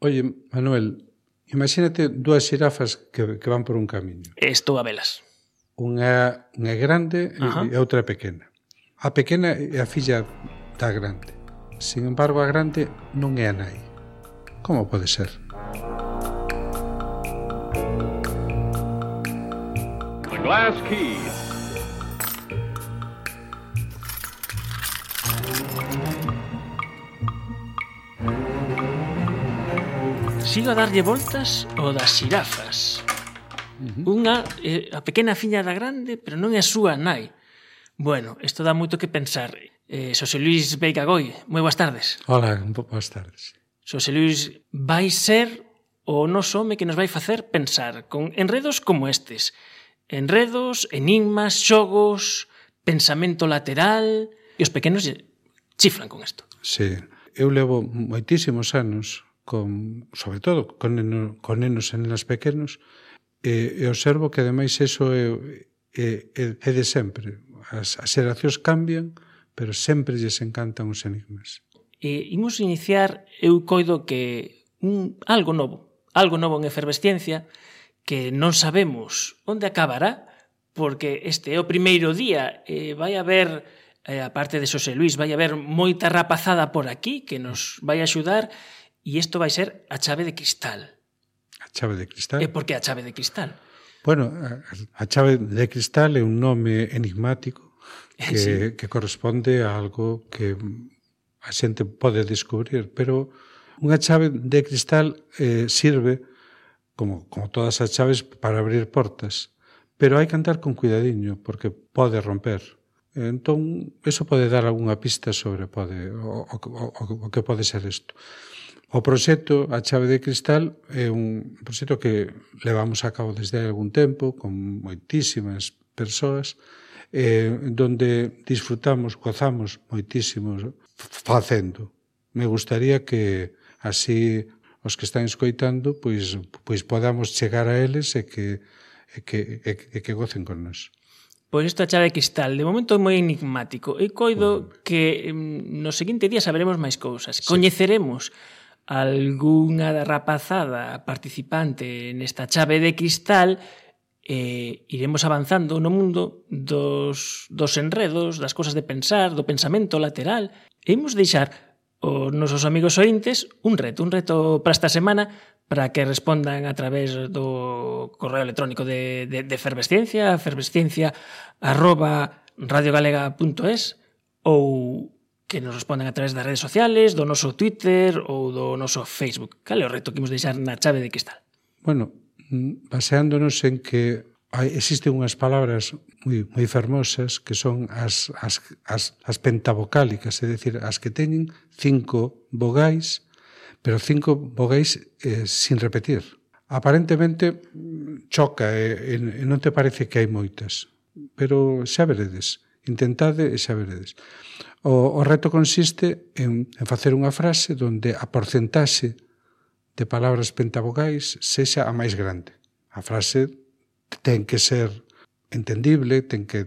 Oye, Manuel, imagínate dúas xirafas que, que van por un camiño. Estou a velas. Unha, unha grande Ajá. e outra pequena. A pequena é a filla da grande. Sin embargo, a grande non é a nai. Como pode ser? The glass key sigo a darlle voltas o das xirafas. Unha, eh, a pequena fiña da grande, pero non é a súa nai. Bueno, isto dá moito que pensar. Eh, Xosé Luis Beigagoi, moi boas tardes. Hola, boas tardes. Xosé Luis vai ser o noso home que nos vai facer pensar con enredos como estes. Enredos, enigmas, xogos, pensamento lateral... E os pequenos chiflan con isto. Sí. Eu levo moitísimos anos con, sobre todo con, neno, con nenos e nenas pequenos e, e observo que ademais eso é, é, é de sempre. As, as xeracións cambian pero sempre lles encantan os enigmas. E imos iniciar eu coido que un, algo novo algo novo en efervesciencia que non sabemos onde acabará porque este é o primeiro día e vai haber eh, a parte de Xosé Luis, vai haber moita rapazada por aquí que nos vai axudar E isto vai ser a chave de cristal. A chave de cristal? E por que a chave de cristal? Bueno, a chave de cristal é un nome enigmático que, sí. que corresponde a algo que a xente pode descubrir, pero unha chave de cristal eh, sirve, como, como todas as chaves, para abrir portas. Pero hai que andar con cuidadiño, porque pode romper. Entón, eso pode dar algunha pista sobre pode, o, o, o, o que pode ser isto. O proxecto A Chave de Cristal é un proxecto que levamos a cabo desde hai algún tempo con moitísimas persoas eh, donde disfrutamos, gozamos moitísimos facendo. Me gustaría que así os que están escoitando pois, pois podamos chegar a eles e que, e que, e, e que gocen con nós. Pois isto a chave de cristal, de momento é moi enigmático e coido bueno. que mm, no seguinte día saberemos máis cousas, sí. coñeceremos algunha rapazada participante nesta chave de cristal eh, iremos avanzando no mundo dos, dos enredos, das cosas de pensar, do pensamento lateral. E imos deixar os nosos amigos ointes un reto, un reto para esta semana para que respondan a través do correo electrónico de, de, de efervesciencia, efervesciencia arroba radiogalega.es ou que nos respondan a través das redes sociales, do noso Twitter ou do noso Facebook. Cal é o reto que imos deixar na chave de cristal? Bueno, mm, baseándonos en que hai, existen unhas palabras moi, moi fermosas que son as, as, as, as pentavocálicas, é dicir, as que teñen cinco vogais, pero cinco vogais eh, sin repetir. Aparentemente mm, choca eh, e, e non te parece que hai moitas, pero xa veredes Intentade e xa veredes. O, o reto consiste en, en facer unha frase donde a porcentaxe de palabras pentavogais sexa a máis grande. A frase ten que ser entendible, ten que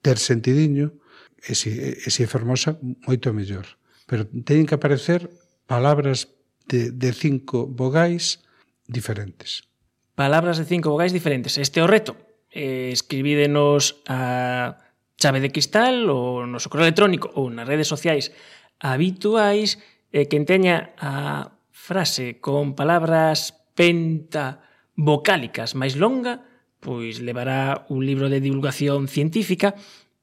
ter sentidiño, e se, e se é fermosa, moito mellor. Pero teñen que aparecer palabras de, de cinco vogais diferentes. Palabras de cinco vogais diferentes. Este é o reto. Eh, escribídenos a chave de cristal ou no seu correo electrónico ou nas redes sociais habituais e quen teña a frase con palabras penta vocálicas máis longa, pois levará un libro de divulgación científica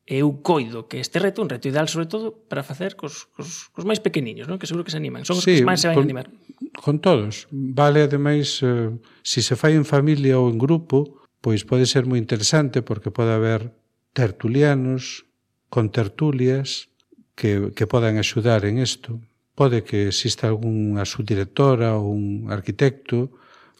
e eu coido que este reto, un reto ideal sobre todo para facer cos, cos, cos máis pequeniños, non? que seguro que se animan, son os sí, que máis se van con, animar. Con todos. Vale, ademais, eh, se si se fai en familia ou en grupo, pois pode ser moi interesante porque pode haber tertulianos, con tertulias que, que podan axudar en isto. Pode que exista algunha subdirectora ou un arquitecto,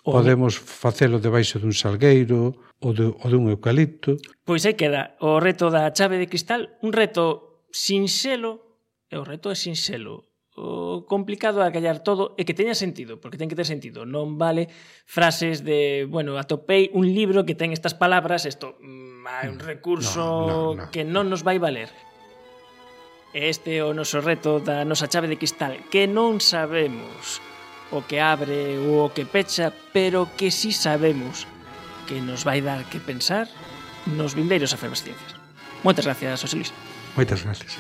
o... podemos facelo debaixo dun salgueiro ou, de, ou dun eucalipto. Pois aí queda o reto da chave de cristal, un reto sinxelo, e o reto é sinxelo, o complicado é callar todo e que teña sentido, porque ten que ter sentido. Non vale frases de, bueno, atopei un libro que ten estas palabras, isto é mm, un recurso no, no, no. que non nos vai valer. Este é o noso reto da nosa chave de cristal, que non sabemos o que abre ou o que pecha, pero que sí sabemos que nos vai dar que pensar nos vindeiros efervesciencias. Moitas gracias, José Luis. Moitas gracias.